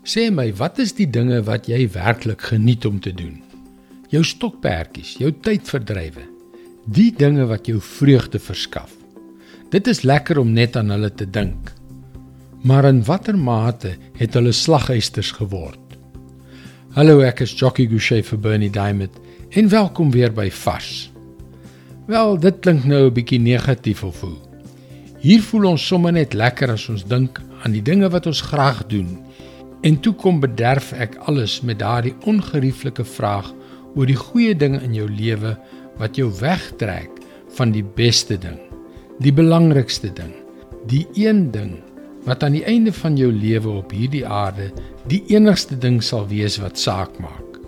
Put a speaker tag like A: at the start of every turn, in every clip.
A: Sê my, wat is die dinge wat jy werklik geniet om te doen? Jou stokperdjies, jou tydverdrywe. Die dinge wat jou vreugde verskaf. Dit is lekker om net aan hulle te dink. Maar in watter mate het hulle slaghuisters geword? Hallo, ek is Jockey Gouchee vir Bernie Diamond en welkom weer by Vars. Wel, dit klink nou 'n bietjie negatief of hoe. Hier voel ons sommer net lekker as ons dink aan die dinge wat ons graag doen. En toe kom bederf ek alles met daardie ongerieflike vraag oor die goeie dinge in jou lewe wat jou wegtrek van die beste ding, die belangrikste ding, die een ding wat aan die einde van jou lewe op hierdie aarde die enigste ding sal wees wat saak maak.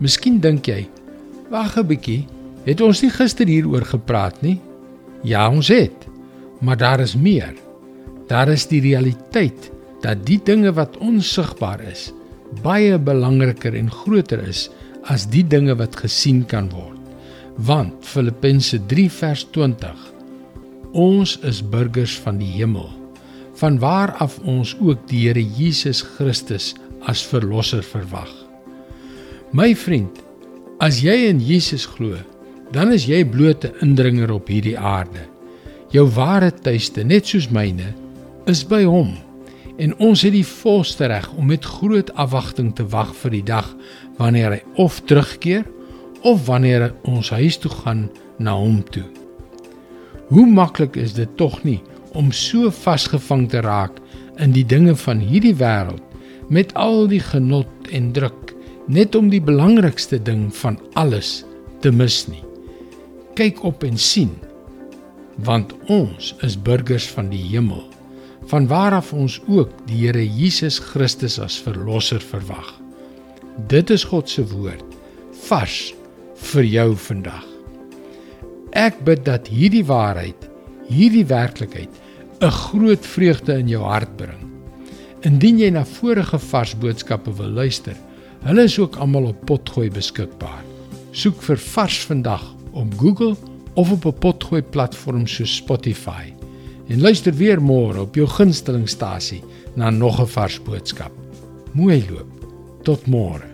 A: Miskien dink jy, wag 'n bietjie, Het ons nie gister hieroor gepraat nie? Ja, ons het. Maar daar is meer. Daar is die realiteit dat die dinge wat onsigbaar is, baie belangriker en groter is as die dinge wat gesien kan word. Want Filippense 3 vers 20 Ons is burgers van die hemel, vanwaar af ons ook die Here Jesus Christus as verlosser verwag. My vriend, as jy in Jesus glo, dan is jy bloot 'n indringer op hierdie aarde. Jou ware tuiste, net soos myne, is by hom. En ons het die volste reg om met groot afwagting te wag vir die dag wanneer hy of terugkeer of wanneer ons huis toe gaan na hom toe. Hoe maklik is dit tog nie om so vasgevang te raak in die dinge van hierdie wêreld met al die genot en druk net om die belangrikste ding van alles te mis nie kyk op en sien want ons is burgers van die hemel vanwaar af ons ook die Here Jesus Christus as verlosser verwag. Dit is God se woord vars vir jou vandag. Ek bid dat hierdie waarheid hierdie werklikheid 'n groot vreugde in jou hart bring. Indien jy na vorige vars boodskappe wil luister hulle is ook almal op potgooi beskikbaar. Soek vir vars vandag op Google of op 'n potgooi platform soos Spotify. En luister weer môre op jou gunstelingstasie na nog 'n vars boodskap. Mooi loop. Tot môre.